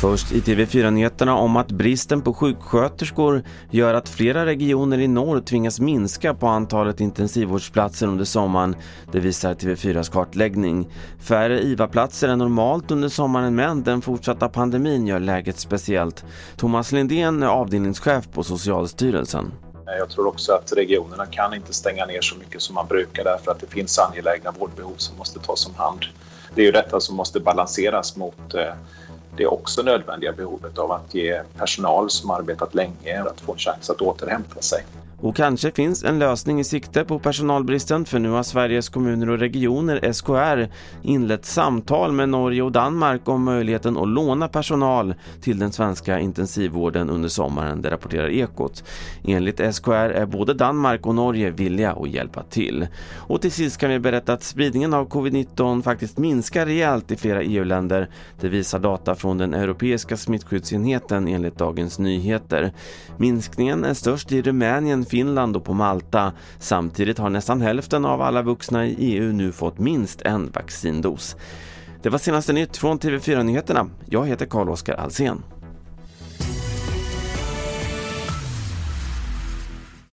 Först i TV4-nyheterna om att bristen på sjuksköterskor gör att flera regioner i norr tvingas minska på antalet intensivvårdsplatser under sommaren. Det visar TV4s kartläggning. Färre IVA-platser än normalt under sommaren men den fortsatta pandemin gör läget speciellt. Thomas Lindén är avdelningschef på Socialstyrelsen. Eh, jag tror också att regionerna kan inte stänga ner så mycket som man brukar därför att det finns angelägna vårdbehov som måste tas om hand. Det är ju detta som måste balanseras mot eh, det också nödvändiga behovet av att ge personal som arbetat länge att få en chans att återhämta sig. Och kanske finns en lösning i sikte på personalbristen för nu har Sveriges kommuner och regioner, SKR, inlett samtal med Norge och Danmark om möjligheten att låna personal till den svenska intensivvården under sommaren, det rapporterar Ekot. Enligt SKR är både Danmark och Norge villiga att hjälpa till. Och till sist kan vi berätta att spridningen av covid-19 faktiskt minskar rejält i flera EU-länder. Det visar data från den europeiska smittskyddsenheten enligt Dagens Nyheter. Minskningen är störst i Rumänien Finland och på Malta. Samtidigt har nästan hälften av alla vuxna i EU nu fått minst en vaccindos. Det var senaste nytt från TV4 Nyheterna. Jag heter Carl-Oskar Alsen.